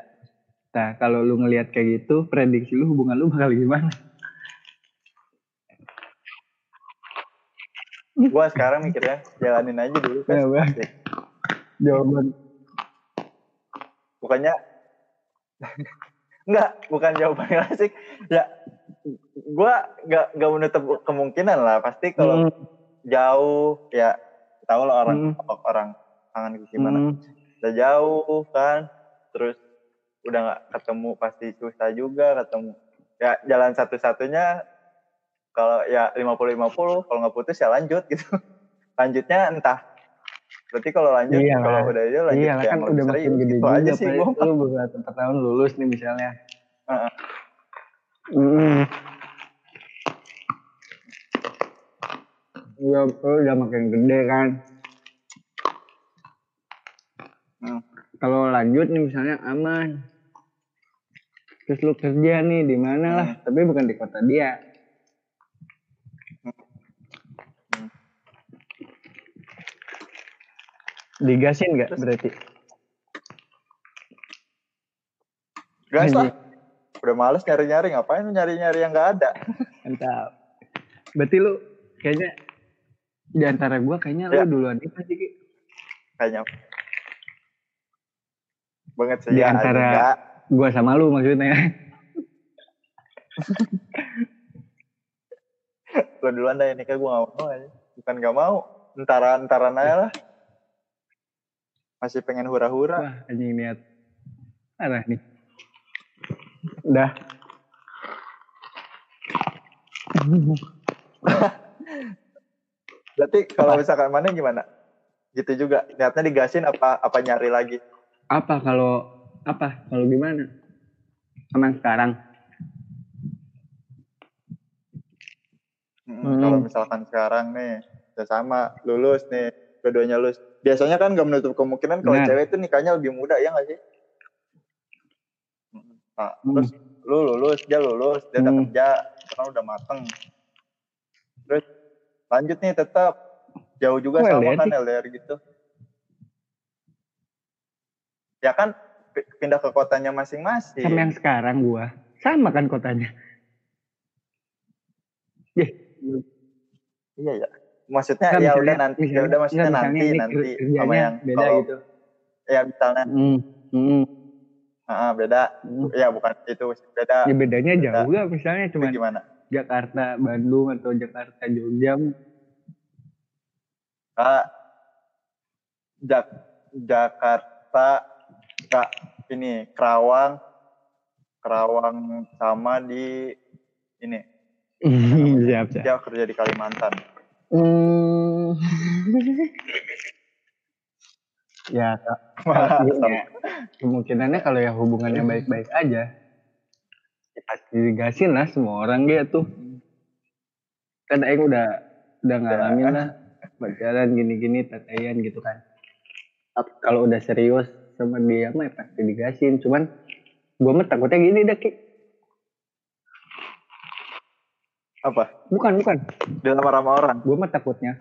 Nah, kalau lu ngelihat kayak gitu, prediksi lu hubungan lu bakal gimana? Gua sekarang mikirnya jalanin aja dulu kan. Ya. Jawaban Bukannya Enggak, bukan jawaban yang asik. Ya gua nggak nggak menutup kemungkinan lah pasti kalau Hmm, jauh ya tahu lah orang Hmm. orang gitu gimana hmm, udah jauh kan terus udah nggak ketemu pasti susah juga ketemu ya jalan satu-satunya kalau ya 50 50 kalau nggak putus ya lanjut gitu lanjutnya entah Berarti kalau lanjut, Iya kalau lah. udah dia lanjut Iya ke kan udah makin gede Itu juga. aja sih gue. Lu beberapa empat tahun lulus nih misalnya. Heeh. Mm. Udah, lu udah makin gede kan. Hmm. Kalau lanjut nih misalnya aman. Terus lu kerja nih di mana lah, Hmm. tapi bukan di kota dia. Digasin nggak berarti? Gas lah. Udah males nyari-nyari, ngapain nyari-nyari yang nggak ada? Mantap. Berarti lu kayaknya di antara gua kayaknya Ya. lu duluan nikah sih. Kayaknya. Banget sih Di ya, antara- enggak. Gua sama lu maksudnya. Lo duluan dah ini kayak gue gak mau aja. Bukan gak mau. Entaran-entaran aja lah. Masih pengen hura-hura. Wah, anjing niat. Arah nih. Udah. Berarti kalau misalkan mana gimana? Gitu juga. Niatnya digasin apa apa nyari lagi? Apa kalau apa? Kalau gimana? Emang sekarang? Mm, Hmm. Kalau misalkan sekarang nih, udah sama, lulus nih, kedua-duanya lulus. Biasanya kan gak menutup kemungkinan kalau Benar. cewek itu nikahnya lebih muda, ya gak sih? Nah, Hmm. terus lu lulus, dia lulus, dia udah Hmm. kerja, sekarang udah mateng. Terus lanjut nih tetap jauh juga Kok sama LDR kan? LDR gitu. Ya kan pindah ke kotanya masing-masing. Sama yang sekarang gua. Sama kan kotanya. Yeh, Iya ya. Maksudnya ya misalnya- udah nanti, ya udah maksudnya enggak, nanti nanti sama yang beda kalau gitu. ya misalnya ah, beda. hmm. Ya bukan itu beda. Ya bedanya Beda. jauh gak misalnya cuma gimana? Jakarta, Bandung atau Jakarta, Jogja. Ah, Jak Jakarta Kak ini Kerawang Kerawang sama di ini siap, siap. dia kerja di Kalimantan. Hmm. ya, Kak. Ya, kemungkinannya kalau ya hubungannya baik-baik aja, pasti digasin lah semua orang dia tuh. Kan Aing udah udah ngalamin lah pacaran gini-gini tataian gitu kan. Tapi Kalau udah serius sama dia mah ya pasti digasin. Cuman gua mah takutnya gini dah Ki. Apa? Bukan, bukan. Dilamar sama orang. gue mah takutnya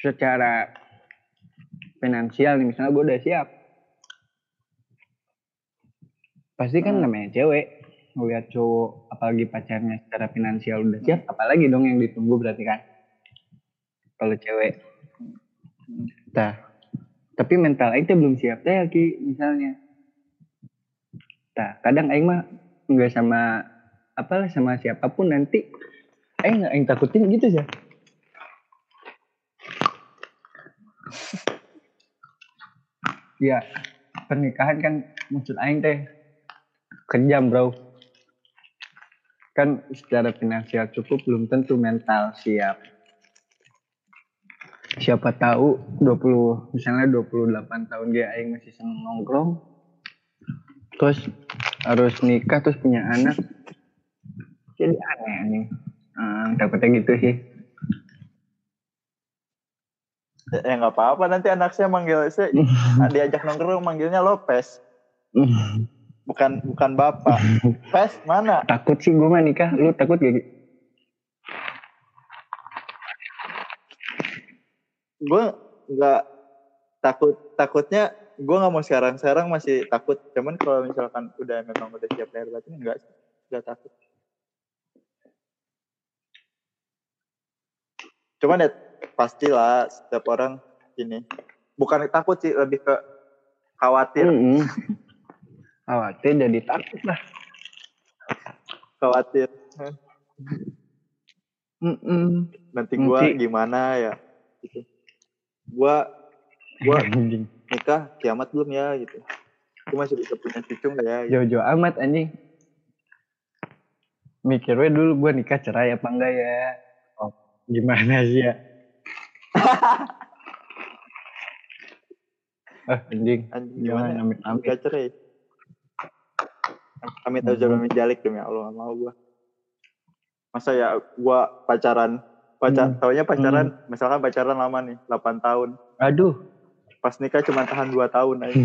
secara finansial nih misalnya gue udah siap pasti kan Hmm. namanya cewek ngeliat cowok apalagi pacarnya secara finansial udah siap apalagi dong yang ditunggu berarti kan kalau cewek nah tapi mental Aing belum siap teh Ki misalnya. Nah kadang Aing mah nggak sama apalah sama siapa pun nanti Aing Aing takutin gitu sih. Ya pernikahan kan maksud Aing teh kejam bro. Kan secara finansial cukup belum tentu mental siap siapa tahu 20 misalnya 28 tahun dia aing masih seneng nongkrong terus harus nikah terus punya anak jadi aneh aneh hmm, takutnya gitu sih Ya nggak apa-apa nanti anak saya manggil saya diajak nongkrong manggilnya Lopez. Bukan bukan bapak. Pes mana? takut sih gue mah nikah lu takut gak Ki? Gue nggak takut takutnya gue nggak mau sekarang sekarang masih takut. Cuman kalau misalkan udah memang udah siap lahir batin enggak sih. Nggak takut. Cuman ya pastilah setiap orang ini bukan takut sih lebih ke khawatir Mm-mm. khawatir jadi takut lah khawatir nanti gua Nanti- gimana ya gitu gua gua nikah kiamat belum ya gitu gua masih bisa punya cucu nggak ya gitu. Jojo amat anjing. Mikir we dulu gue nikah cerai apa enggak ya. Oh, gimana sih ya? Ah, anjing. Anjing gimana? amit-amit. Gak cerai. Amit aja Hmm. menjalik demi Allah gak mau gua. Masa ya gua pacaran pacar Hmm. taunya pacaran misalkan pacaran lama nih 8 tahun. Aduh. pas nikah cuma tahan 2 tahun aja.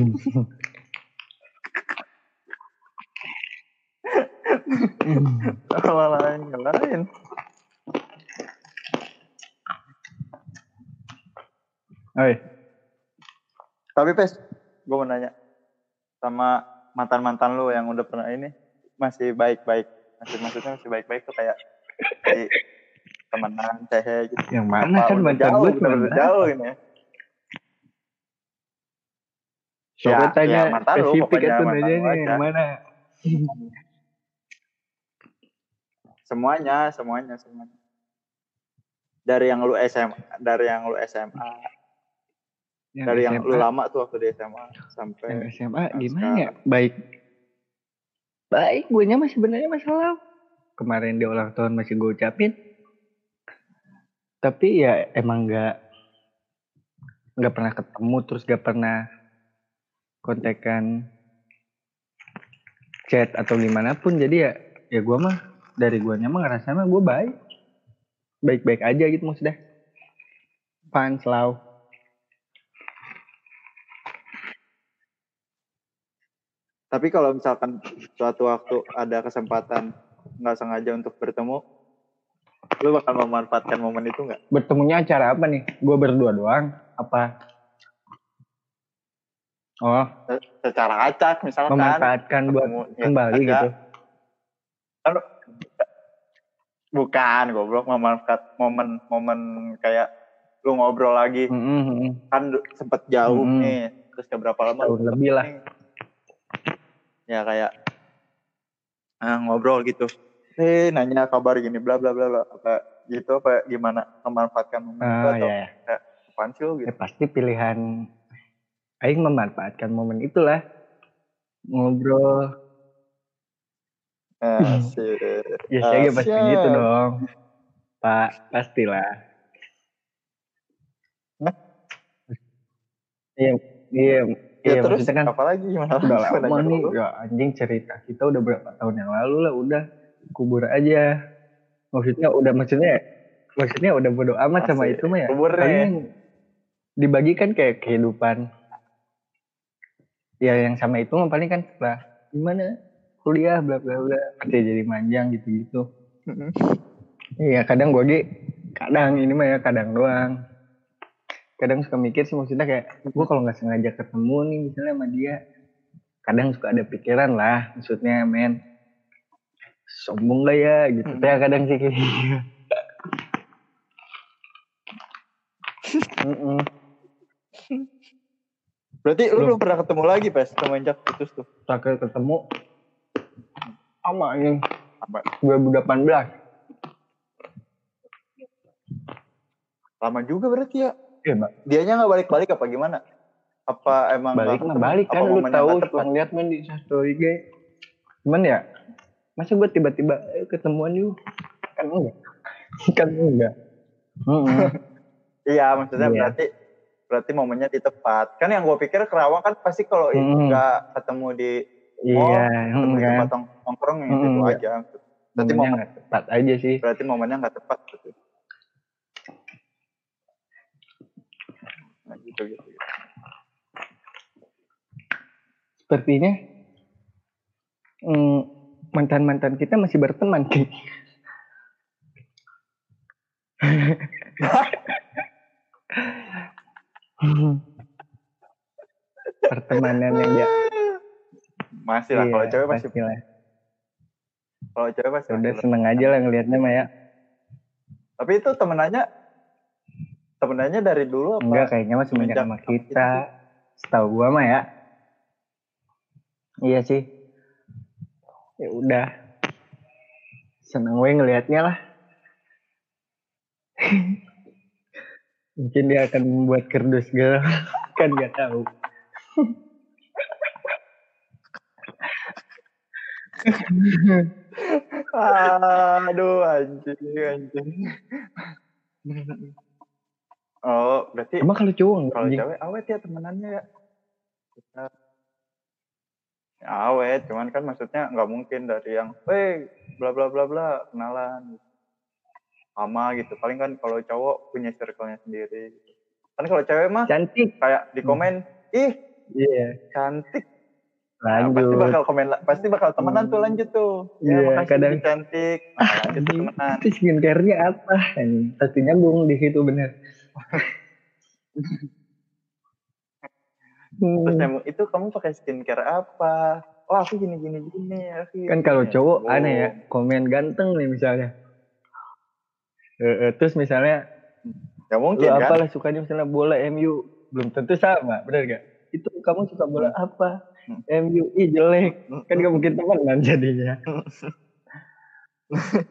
Malah lain lain Oi, tapi pes gue mau nanya. Sama mantan mantan lu yang udah pernah ini masih baik baik masih maksudnya masih baik baik tuh kayak di temenan cehe gitu yang mana Apa, kan mantan jauh gue cuma jauh ini ya. Coba Ya, tanya ya, spesifik mantan aja nih yang mana. semuanya semuanya semuanya dari yang lu SMA dari yang lu SMA Yang dari yang SMA, lu lama tuh waktu di SMA sampai Yang SMA yang gimana ya? Baik. Baik, gue nya masih sebenarnya masalah. Kemarin di ulang tahun masih gue ucapin. Tapi ya emang nggak nggak pernah ketemu terus gak pernah kontekan chat atau gimana pun. Jadi ya ya gue mah dari gue mah ngerasa mah gue baik. Baik baik aja gitu maksudnya. Fun selalu tapi kalau misalkan suatu waktu ada kesempatan nggak sengaja untuk bertemu lu bakal memanfaatkan momen itu nggak? Bertemunya acara apa nih? Gue berdua doang apa? Oh. Se- secara acak misalkan. Memanfaatkan buat ya, kembali ada. gitu. Lu- bukan goblok memanfaat momen-momen kayak lu ngobrol lagi. Mm, mm, mm. kan sempet jauh Mm-mm. nih terus ke berapa lama Tahun lebih lah. ya kayak ah, ngobrol gitu eh nanya kabar gini bla bla bla bla apa gitu apa gimana memanfaatkan momen itu ah atau ya, ya. apaan sih lu Ya, gitu pasti pilihan Aing memanfaatkan momen itulah. Ngobrol. Asik. ya saya pasti gitu dong. Pak pastilah. Hah? iya iya ya iya terus kan apalagi gimana? udah lama nih ya anjing cerita kita udah berapa tahun yang lalu lah udah kubur aja. Maksudnya udah maksudnya maksudnya udah bodo amat sama Asik. itu mah ya. Kubur nih. paling dibagikan kayak kehidupan. Ya yang sama itu mah paling kan setelah gimana? Kuliah bla bla bla. Kerja jadi manjang gitu gitu iya kadang gue ge kadang ini mah ya kadang doang. Kadang suka mikir sih maksudnya kayak gue kalau nggak sengaja ketemu nih misalnya sama dia kadang suka ada pikiran lah maksudnya men sombong gak ya gitu Hmm. Teh kadang sih kayak gitu. Mm-mm. berarti lu Belum. pernah ketemu lagi pas semenjak putus tuh terakhir ketemu sama ini Apa? 2018 lama juga berarti ya iya mbak dianya nggak balik balik apa gimana apa emang balik balik kan lu tahu ngeliat main di story IG cuman ya masa gue tiba-tiba eh, ketemuan yuk kan enggak kan enggak. Iya, maksudnya Iya. berarti berarti momennya di tepat. Kan yang gue pikir Kerawang kan pasti kalau Hmm. nggak ketemu di iya ketemu di enggak tempat tong- nongkrong yang Hmm, itu iya. aja. Berarti momennya momen, tepat aja sih berarti momennya nggak tepat gitu. Nah, gitu, gitu, gitu. sepertinya mm, mantan-mantan kita masih berteman Ki. pertemanan yang dia Masih lah kalau iya, cewek pasti pastilah. kalau cewek pasti. udah masih. seneng aja lah ngelihatnya mah ya Tapi itu temenannya temenannya dari dulu apa? enggak kayaknya sama sama kita kita setahu gua mah ya iya sih ya udah. Seneng gue ngelihatnya lah. Mungkin dia akan membuat kerdus girl kan nggak tahu. Aduh anjing anjing. Oh, berarti Emang kalau cowok kalau cewek awet ya temenannya ya. Kita- Ya, awet, cuman kan maksudnya nggak mungkin dari yang, weh, bla bla bla bla, kenalan. Sama gitu. Paling kan kalau cowok punya circle-nya sendiri. Kan kalau cewek mah Cantik. kayak di komen, ih Iya. cantik. Nah, pasti bakal komen, pasti bakal temenan tuh lanjut tuh. Ya, Iya, makasih kadang- cantik. Nah, lanjut temenan. Itu skincare-nya apa? Anjing. Pasti nyambung di situ bener. Terus Hmm. nyambung, itu kamu pakai skincare apa? Oh, aku gini gini gini. Aku Kan kalau gini." cowok Oh. aneh ya, komen ganteng nih misalnya. Eh, eh, terus misalnya Ya lu mungkin kan. apalah sukanya misalnya bola MU belum tentu sama bener gak itu kamu suka bola apa Hmm. MU ih jelek Hmm. kan gak mungkin temenan jadinya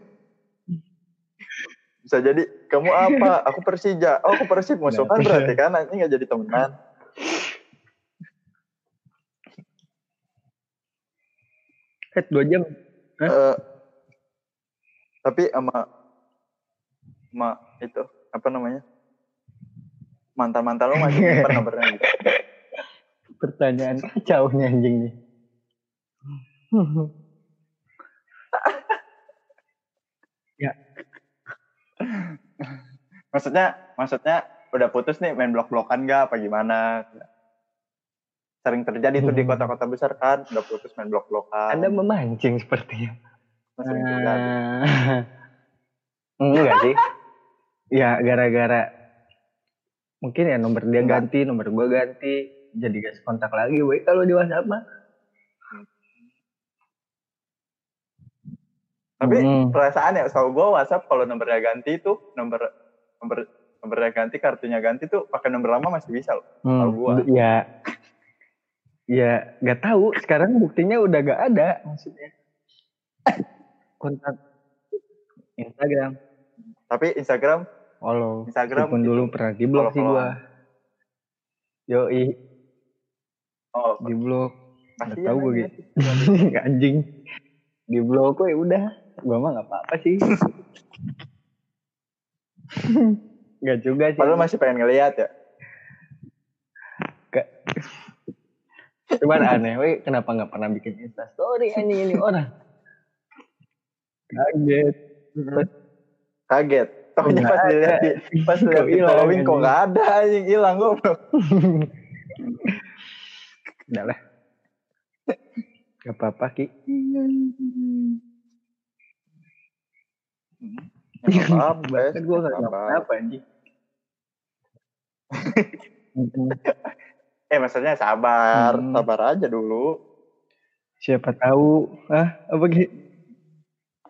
Bisa jadi kamu apa? Aku Persija. Oh, aku Persib musuhan Nah. berarti kan nanti nggak jadi temenan. Eh dua jam Hah? Eh, tapi sama sama itu apa namanya? Mantan-mantan lo masih nyimpen nomornya gitu. pertanyaan kacau nih anjing nih Maksudnya maksudnya udah putus nih main blok-blokan gak apa gimana? Sering terjadi tuh di Hmm. kota-kota besar kan, udah putus main blok-blokan. anda memancing sepertinya Sering terjadi. Enggak sih ya gara-gara mungkin ya nomor dia Enggak. ganti nomor gua ganti jadi gak kontak lagi woi kalau di WhatsApp mah Tapi Hmm. perasaan ya, kalau gue WhatsApp kalau nomornya ganti itu nomor nomor nomornya ganti, kartunya ganti tuh pakai nomor lama masih bisa loh. Kalau Hmm, gua. ya ya nggak tahu. Sekarang buktinya udah gak ada maksudnya. Kontak Instagram. Tapi Instagram, follow Instagram itu dulu pernah di blok sih gua. Yoi. Oh, di blok nggak tahu gue gitu. Anjing. Di blok gue udah. Gua mah nggak apa-apa sih. Nggak juga sih. Padahal masih pengen ngeliat ya. Nggak. Cuman aneh weh kenapa nggak pernah bikin insta story anjing ini orang. Kaget. Kaget. Nggak pas dilihat di pas Kok dilihat di following kok nggak ada anjing. Hilang gue. udah lah. Gak apa-apa ki. Apa? bahkan gue gak kenapa-napa anjing Eh maksudnya sabar, Hmm. sabar aja dulu. siapa tahu ah apa ki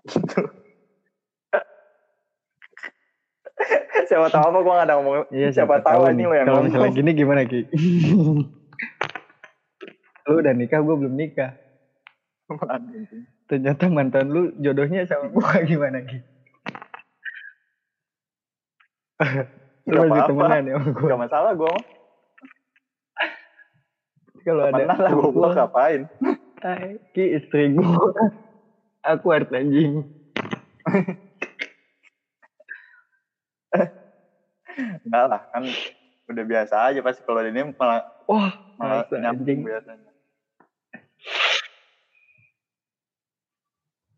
siapa tahu apa gue gak ada ngomong. Iya, siapa, tahu nih. ini lo yang Kalau misalnya gini gimana Ki? lu udah nikah, gue belum nikah. Ternyata mantan lu jodohnya sama gua gimana Ki? lu masih temenan ya gua? Gak masalah gue. Kalau ada lah gue gua, ngapain. "Hai, Ki istri gua. Aku harus anjing. Enggak lah kan udah biasa aja pasti kalau ini malah Wah, malah nyambung biasanya.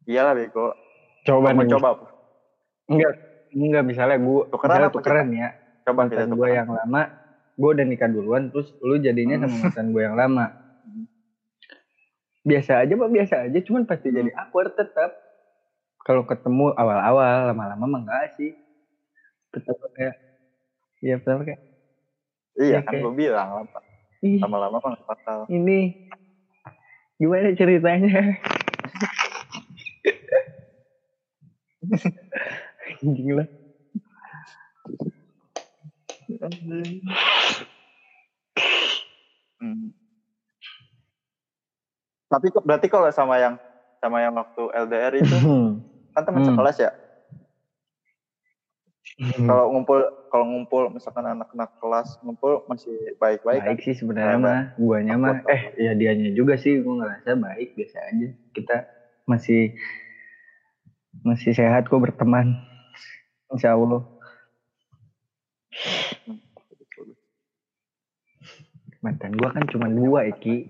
Iyalah bego. Coba Mau nih. coba apa? Enggak, enggak misalnya gua Tukeran misalnya tukeran ya. Coba kita mantan gue tukeran. yang lama gue udah nikah duluan terus lu jadinya sama mantan gue yang lama. Biasa aja pak biasa aja cuman pasti jadi awkward tetap kalau ketemu awal-awal lama-lama mah enggak sih. Tetap kayak iya tetap kayak Iya Ya, kan kayak- gue bilang ih. Lama-lama nggak bakal. ini gimana ceritanya? Anjing lah Hmm. Tapi kok berarti kalau sama yang sama yang waktu LDR itu kan teman Hmm. sekelas ya. Kalau ngumpul kalau ngumpul misalkan anak-anak kelas ngumpul masih baik-baik kan? baik sih sebenarnya mah guanya mah eh ya dianya juga sih gue ngerasa baik biasa aja kita masih masih sehat kok berteman insya Allah mantan gua kan cuma dua Eki.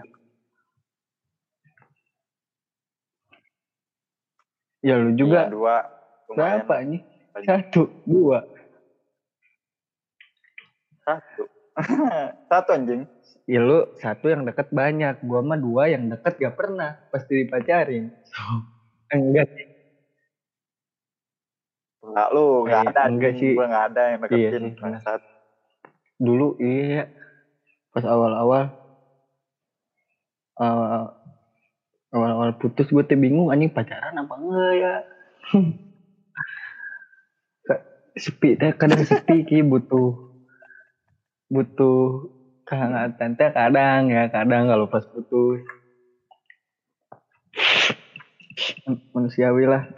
Ya lu Iya, juga dua. Lumayan. Berapa nih satu dua. Satu. Satu anjing. Ya lu satu yang deket banyak. Gua mah dua yang deket gak pernah. Pasti dipacarin. Enggak sih. Enggak lu, enggak Eh, ada. enggak sih. Gua enggak ada yang Iya deketin. sih, benar. bangsat. dulu iya pas awal-awal awal awal-awal putus gue tuh bingung anjing pacaran apa enggak ya? Sepi teh kadang sepi ki butuh butuh kehangatan teh kadang ya kadang kalau pas putus. Manusiawi lah